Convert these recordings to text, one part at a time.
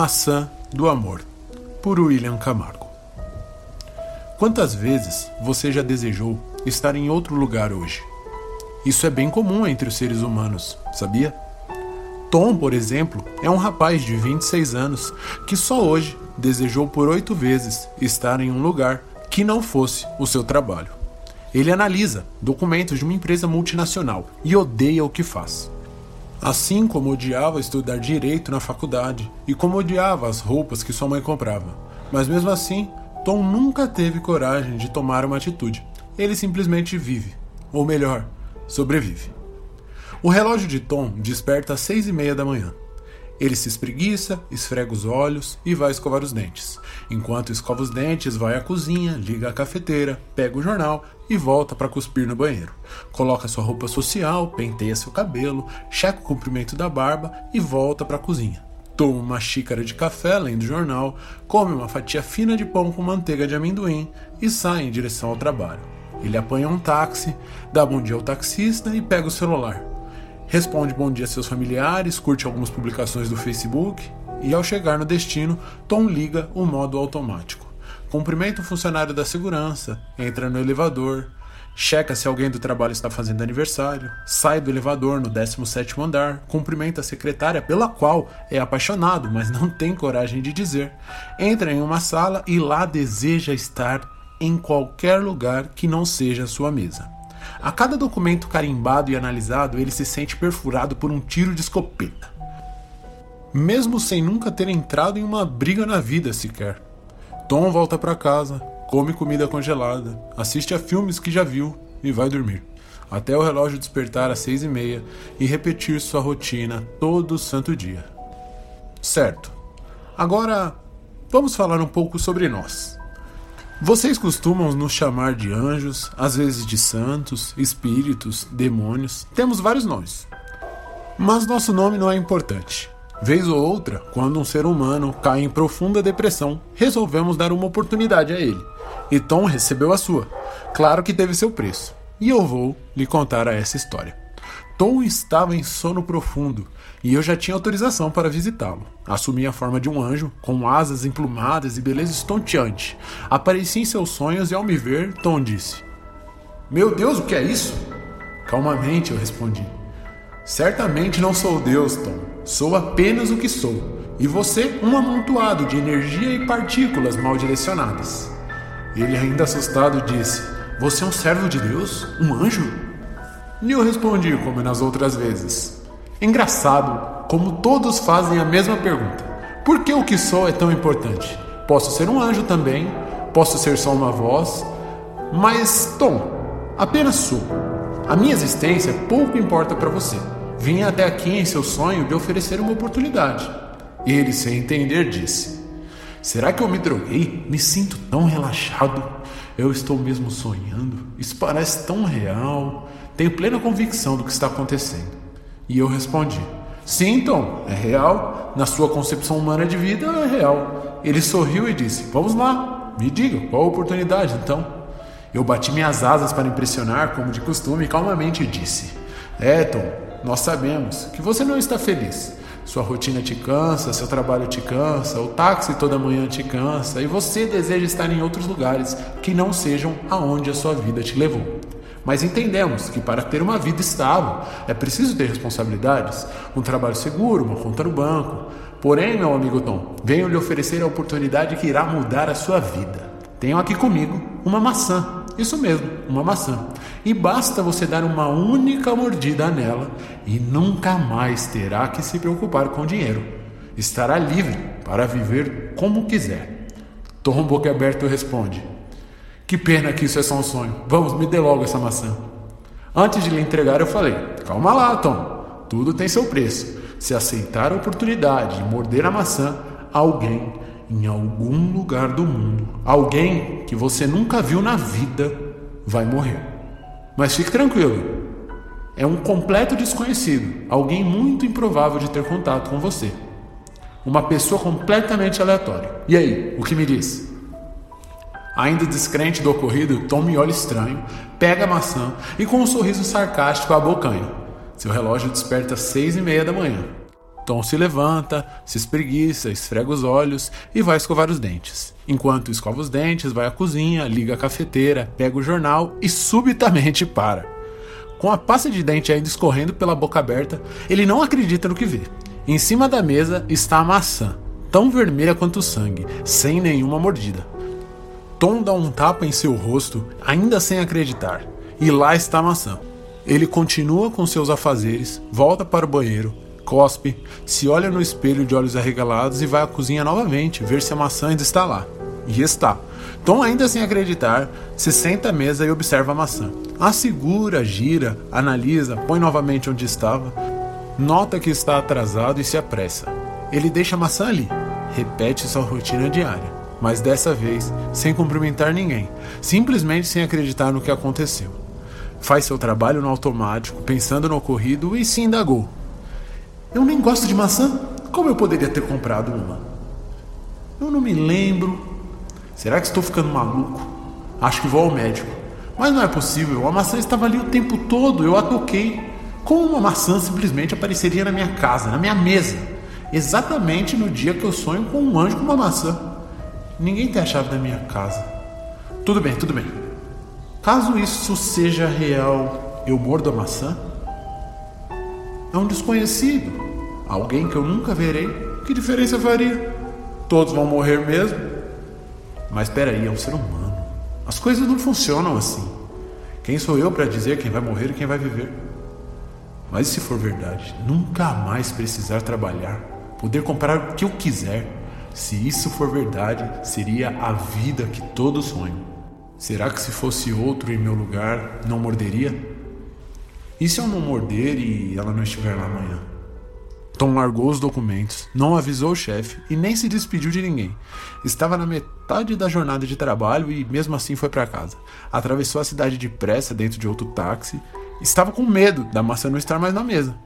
Maçã do Amor, por William Camargo. Quantas vezes você já desejou estar em outro lugar hoje? Isso é bem comum entre os seres humanos, sabia? Tom, por exemplo, é um rapaz de 26 anos que só hoje desejou por oito vezes estar em um lugar que não fosse o seu trabalho. Ele analisa documentos de uma empresa multinacional e odeia o que faz. Assim como odiava estudar direito na faculdade e como odiava as roupas que sua mãe comprava. Mas mesmo assim, Tom nunca teve coragem de tomar uma atitude. Ele simplesmente vive. Ou melhor, sobrevive. O relógio de Tom desperta às seis e meia da manhã. Ele se espreguiça, esfrega os olhos e vai escovar os dentes. Enquanto escova os dentes, vai à cozinha, liga a cafeteira, pega o jornal e volta para cuspir no banheiro. Coloca sua roupa social, penteia seu cabelo, checa o comprimento da barba e volta para a cozinha. Toma uma xícara de café lendo o jornal, come uma fatia fina de pão com manteiga de amendoim e sai em direção ao trabalho. Ele apanha um táxi, dá bom dia ao taxista e pega o celular responde bom dia a seus familiares, curte algumas publicações do Facebook e, ao chegar no destino, Tom liga o modo automático. Cumprimenta o funcionário da segurança, entra no elevador, checa se alguém do trabalho está fazendo aniversário, sai do elevador no 17º andar, cumprimenta a secretária pela qual é apaixonado, mas não tem coragem de dizer, entra em uma sala e lá deseja estar em qualquer lugar que não seja sua mesa. A cada documento carimbado e analisado, ele se sente perfurado por um tiro de escopeta. Mesmo sem nunca ter entrado em uma briga na vida sequer. Tom volta para casa, come comida congelada, assiste a filmes que já viu e vai dormir. Até o relógio despertar às seis e meia e repetir sua rotina todo santo dia. Certo. Agora, vamos falar um pouco sobre nós. Vocês costumam nos chamar de anjos, às vezes de santos, espíritos, demônios, temos vários nomes. Mas nosso nome não é importante. Vez ou outra, quando um ser humano cai em profunda depressão, resolvemos dar uma oportunidade a ele. E Tom recebeu a sua. Claro que teve seu preço. E eu vou lhe contar essa história. Tom estava em sono profundo e eu já tinha autorização para visitá-lo. Assumi a forma de um anjo, com asas emplumadas e beleza estonteante. Apareci em seus sonhos e, ao me ver, Tom disse: Meu Deus, o que é isso? Calmamente eu respondi: Certamente não sou Deus, Tom. Sou apenas o que sou. E você, um amontoado de energia e partículas mal direcionadas. Ele, ainda assustado, disse: Você é um servo de Deus? Um anjo? E eu respondi como nas outras vezes. Engraçado como todos fazem a mesma pergunta: por que o que sou é tão importante? Posso ser um anjo também, posso ser só uma voz, mas, Tom, apenas sou. A minha existência pouco importa para você. Vim até aqui em seu sonho de oferecer uma oportunidade. Ele, sem entender, disse: Será que eu me droguei? Me sinto tão relaxado. Eu estou mesmo sonhando. Isso parece tão real. Tenho plena convicção do que está acontecendo. E eu respondi: Sim, Tom, é real. Na sua concepção humana de vida, é real. Ele sorriu e disse: Vamos lá, me diga, qual a oportunidade então? Eu bati minhas asas para impressionar, como de costume, e calmamente disse: É, Tom, nós sabemos que você não está feliz. Sua rotina te cansa, seu trabalho te cansa, o táxi toda manhã te cansa e você deseja estar em outros lugares que não sejam aonde a sua vida te levou. Mas entendemos que para ter uma vida estável é preciso ter responsabilidades, um trabalho seguro, uma conta no banco. Porém, meu amigo Tom, venho lhe oferecer a oportunidade que irá mudar a sua vida. Tenho aqui comigo uma maçã. Isso mesmo, uma maçã. E basta você dar uma única mordida nela e nunca mais terá que se preocupar com dinheiro. Estará livre para viver como quiser. Tom Boquiaberto responde: que pena que isso é só um sonho. Vamos, me dê logo essa maçã. Antes de lhe entregar, eu falei: Calma lá, Tom. Tudo tem seu preço. Se aceitar a oportunidade de morder a maçã, alguém em algum lugar do mundo, alguém que você nunca viu na vida, vai morrer. Mas fique tranquilo. É um completo desconhecido, alguém muito improvável de ter contato com você. Uma pessoa completamente aleatória. E aí, o que me diz? Ainda descrente do ocorrido, Tom me olha estranho, pega a maçã e com um sorriso sarcástico abocanha. Seu relógio desperta às seis e meia da manhã. Tom se levanta, se espreguiça, esfrega os olhos e vai escovar os dentes. Enquanto escova os dentes, vai à cozinha, liga a cafeteira, pega o jornal e subitamente para. Com a pasta de dente ainda escorrendo pela boca aberta, ele não acredita no que vê. Em cima da mesa está a maçã, tão vermelha quanto o sangue, sem nenhuma mordida. Tom dá um tapa em seu rosto, ainda sem acreditar, e lá está a maçã. Ele continua com seus afazeres, volta para o banheiro, cospe, se olha no espelho de olhos arregalados e vai à cozinha novamente ver se a maçã ainda está lá. E está. Tom, ainda sem acreditar, se senta à mesa e observa a maçã. A segura, gira, analisa, põe novamente onde estava, nota que está atrasado e se apressa. Ele deixa a maçã ali, repete sua rotina diária, mas dessa vez sem cumprimentar ninguém, simplesmente sem acreditar no que aconteceu. Faz seu trabalho no automático, pensando no ocorrido e se indagou. Eu nem gosto de maçã. Como eu poderia ter comprado uma? Eu não me lembro. Será que estou ficando maluco? Acho que vou ao médico. Mas não é possível. A maçã estava ali o tempo todo. Eu a toquei. Como uma maçã simplesmente apareceria na minha casa, na minha mesa? Exatamente no dia que eu sonho com um anjo com uma maçã. Ninguém tem a chave da minha casa. Tudo bem, tudo bem. Caso isso seja real, eu mordo a maçã? É um desconhecido, alguém que eu nunca verei. Que diferença faria? Todos vão morrer mesmo? Mas peraí, é um ser humano. As coisas não funcionam assim. Quem sou eu para dizer quem vai morrer e quem vai viver? Mas se for verdade, nunca mais precisar trabalhar, poder comprar o que eu quiser. Se isso for verdade, seria a vida que todos sonham. Será que se fosse outro em meu lugar, não morderia? E se eu não morder e ela não estiver lá amanhã? Tom largou os documentos, não avisou o chefe e nem se despediu de ninguém. Estava na metade da jornada de trabalho e mesmo assim foi para casa. Atravessou a cidade depressa dentro de outro táxi. Estava com medo da maçã não estar mais na mesa.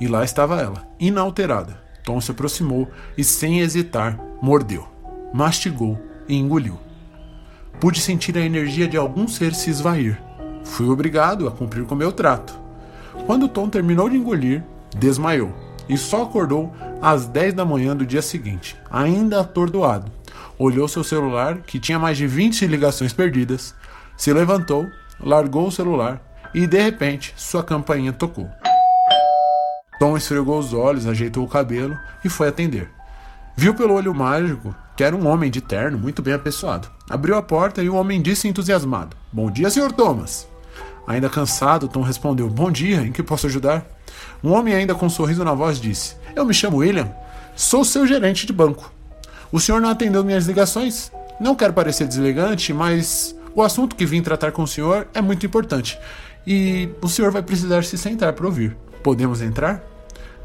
E lá estava ela, inalterada. Tom se aproximou e, sem hesitar, mordeu, mastigou e engoliu. Pude sentir a energia de algum ser se esvair. Fui obrigado a cumprir com meu trato. Quando Tom terminou de engolir, desmaiou e só acordou às 10 da manhã do dia seguinte, ainda atordoado. Olhou seu celular, que tinha mais de 20 ligações perdidas, se levantou, largou o celular e de repente sua campainha tocou. Tom esfregou os olhos, ajeitou o cabelo e foi atender. Viu pelo olho mágico que era um homem de terno muito bem apessoado. Abriu a porta e o homem disse entusiasmado: Bom dia, Sr. Thomas. Ainda cansado, Tom respondeu: Bom dia, em que posso ajudar? Um homem, ainda com um sorriso na voz, disse: Eu me chamo William, sou seu gerente de banco. O senhor não atendeu minhas ligações? Não quero parecer deselegante, mas o assunto que vim tratar com o senhor é muito importante e o senhor vai precisar se sentar para ouvir. Podemos entrar?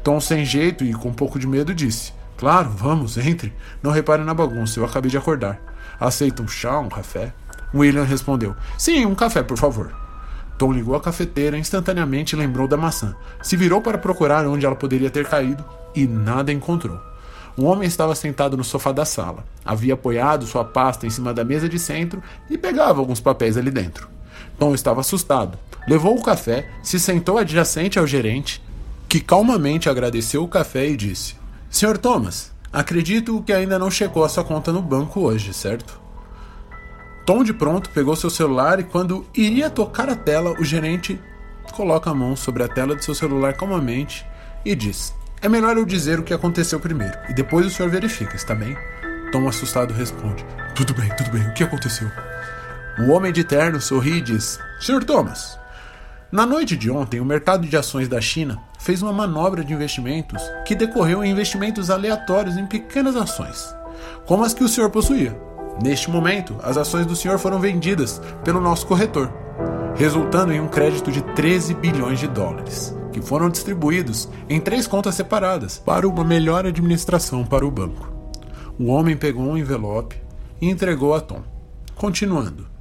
Tom, sem jeito e com um pouco de medo, disse: Claro, vamos, entre. Não repare na bagunça, eu acabei de acordar. Aceita um chá, um café? William respondeu: Sim, um café, por favor. Tom ligou a cafeteira e instantaneamente lembrou da maçã. Se virou para procurar onde ela poderia ter caído e nada encontrou. Um homem estava sentado no sofá da sala. Havia apoiado sua pasta em cima da mesa de centro e pegava alguns papéis ali dentro. Tom estava assustado. Levou o café, se sentou adjacente ao gerente, que calmamente agradeceu o café e disse: Sr. Thomas, acredito que ainda não chegou a sua conta no banco hoje, certo? Tom de pronto pegou seu celular e quando iria tocar a tela, o gerente coloca a mão sobre a tela de seu celular calmamente e diz: É melhor eu dizer o que aconteceu primeiro e depois o senhor verifica, está bem? Tom assustado responde: Tudo bem, tudo bem, o que aconteceu? O homem de terno sorri e diz: Sr. Thomas, na noite de ontem, o mercado de ações da China fez uma manobra de investimentos que decorreu em investimentos aleatórios em pequenas ações, como as que o senhor possuía. Neste momento, as ações do senhor foram vendidas pelo nosso corretor, resultando em um crédito de 13 bilhões de dólares, que foram distribuídos em três contas separadas para uma melhor administração para o banco. O homem pegou um envelope e entregou a Tom. Continuando.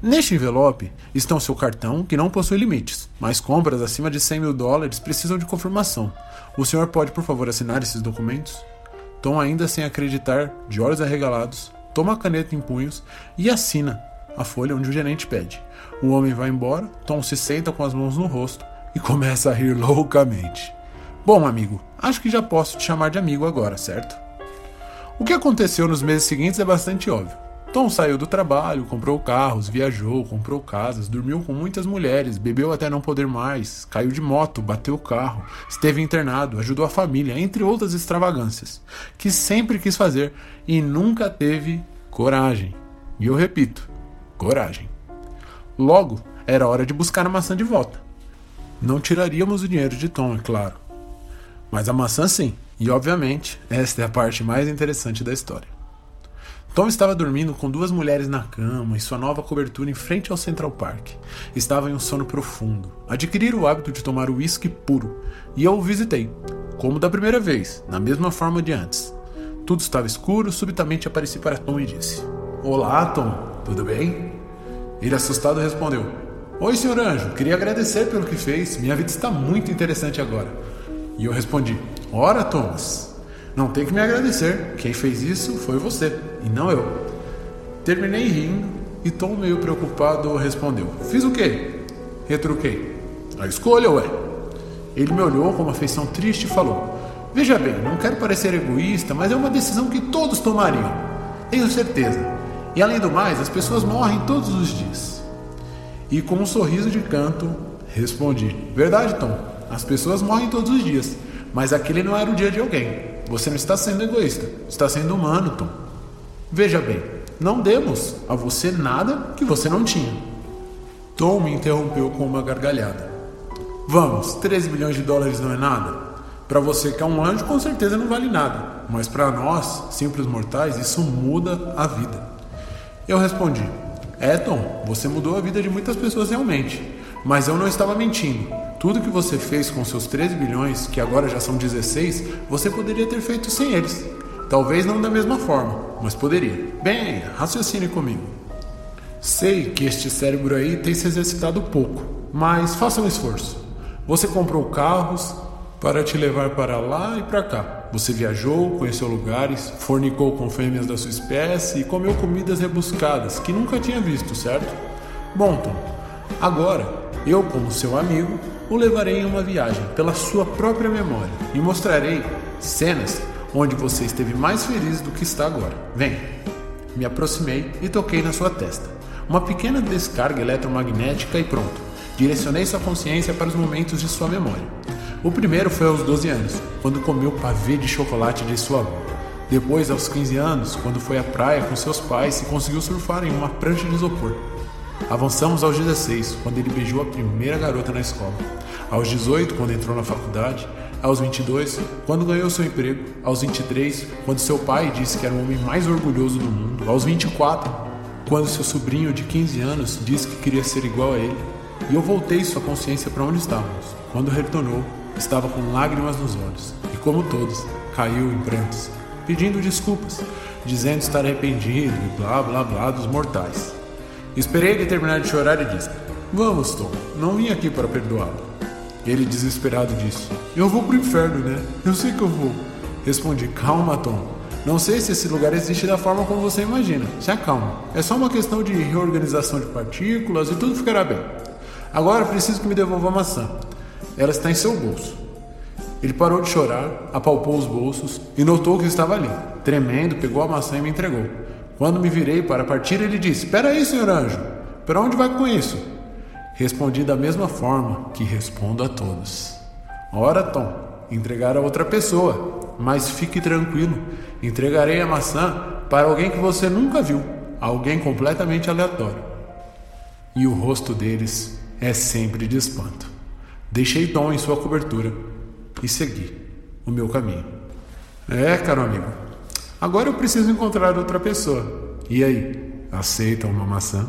Neste envelope estão seu cartão, que não possui limites, mas compras acima de 100 mil dólares precisam de confirmação. O senhor pode, por favor, assinar esses documentos? Tom, ainda sem acreditar, de olhos arregalados, toma a caneta em punhos e assina a folha onde o gerente pede. O homem vai embora, Tom se senta com as mãos no rosto e começa a rir loucamente. Bom, amigo, acho que já posso te chamar de amigo agora, certo? O que aconteceu nos meses seguintes é bastante óbvio. Tom saiu do trabalho, comprou carros, viajou, comprou casas, dormiu com muitas mulheres, bebeu até não poder mais, caiu de moto, bateu o carro, esteve internado, ajudou a família, entre outras extravagâncias, que sempre quis fazer e nunca teve coragem. E eu repito, coragem. Logo, era hora de buscar a maçã de volta. Não tiraríamos o dinheiro de Tom, é claro. Mas a maçã sim, e obviamente, esta é a parte mais interessante da história. Tom estava dormindo com duas mulheres na cama e sua nova cobertura em frente ao Central Park. Estava em um sono profundo. Adquiriram o hábito de tomar uísque puro e eu o visitei, como da primeira vez, na mesma forma de antes. Tudo estava escuro, subitamente apareci para Tom e disse: Olá, Tom, tudo bem? Ele assustado respondeu: Oi, senhor anjo, queria agradecer pelo que fez. Minha vida está muito interessante agora. E eu respondi: Ora, Thomas, não tem que me agradecer. Quem fez isso foi você e não eu. Terminei rindo e Tom, meio preocupado, respondeu: Fiz o quê? Retruquei: A escolha, ué. Ele me olhou com uma feição triste e falou: Veja bem, não quero parecer egoísta, mas é uma decisão que todos tomariam. Tenho certeza. E além do mais, as pessoas morrem todos os dias. E com um sorriso de canto, respondi: Verdade, Tom. As pessoas morrem todos os dias, mas aquele não era o dia de alguém. Você não está sendo egoísta, está sendo humano, Tom. Veja bem, não demos a você nada que você não tinha. Tom me interrompeu com uma gargalhada. Vamos, 13 bilhões de dólares não é nada? Para você que é um anjo, com certeza não vale nada. Mas para nós, simples mortais, isso muda a vida. Eu respondi: É, Tom, você mudou a vida de muitas pessoas realmente. Mas eu não estava mentindo. Tudo que você fez com seus 13 bilhões, que agora já são 16, você poderia ter feito sem eles. Talvez não da mesma forma, mas poderia. Bem, raciocine comigo. Sei que este cérebro aí tem se exercitado pouco, mas faça um esforço. Você comprou carros para te levar para lá e para cá. Você viajou, conheceu lugares, fornicou com fêmeas da sua espécie e comeu comidas rebuscadas que nunca tinha visto, certo? Bom, Tom, agora eu, como seu amigo, o levarei em uma viagem pela sua própria memória e mostrarei cenas onde você esteve mais feliz do que está agora. Vem! Me aproximei e toquei na sua testa. Uma pequena descarga eletromagnética e pronto. Direcionei sua consciência para os momentos de sua memória. O primeiro foi aos 12 anos, quando comeu pavê de chocolate de sua avó. Depois, aos 15 anos, quando foi à praia com seus pais e conseguiu surfar em uma prancha de isopor. Avançamos aos 16, quando ele beijou a primeira garota na escola. Aos 18, quando entrou na faculdade. Aos 22, quando ganhou seu emprego. Aos 23, quando seu pai disse que era o homem mais orgulhoso do mundo. Aos 24, quando seu sobrinho de 15 anos disse que queria ser igual a ele. E eu voltei sua consciência para onde estávamos. Quando retornou, estava com lágrimas nos olhos. E como todos, caiu em prantos, pedindo desculpas, dizendo estar arrependido e blá blá blá dos mortais. Esperei ele terminar de chorar e disse: Vamos, Tom, não vim aqui para perdoá-lo. Ele, desesperado, disse: Eu vou pro inferno, né? Eu sei que eu vou. Respondi: Calma, Tom. Não sei se esse lugar existe da forma como você imagina. Se acalma. É só uma questão de reorganização de partículas e tudo ficará bem. Agora preciso que me devolva a maçã. Ela está em seu bolso. Ele parou de chorar, apalpou os bolsos e notou que estava ali. Tremendo, pegou a maçã e me entregou. Quando me virei para partir, ele disse: Espera aí, senhor anjo, para onde vai com isso? Respondi da mesma forma que respondo a todos. Ora, Tom, entregar a outra pessoa, mas fique tranquilo, entregarei a maçã para alguém que você nunca viu, alguém completamente aleatório. E o rosto deles é sempre de espanto. Deixei Tom em sua cobertura e segui o meu caminho. É, caro amigo, Agora eu preciso encontrar outra pessoa. E aí, aceita uma maçã?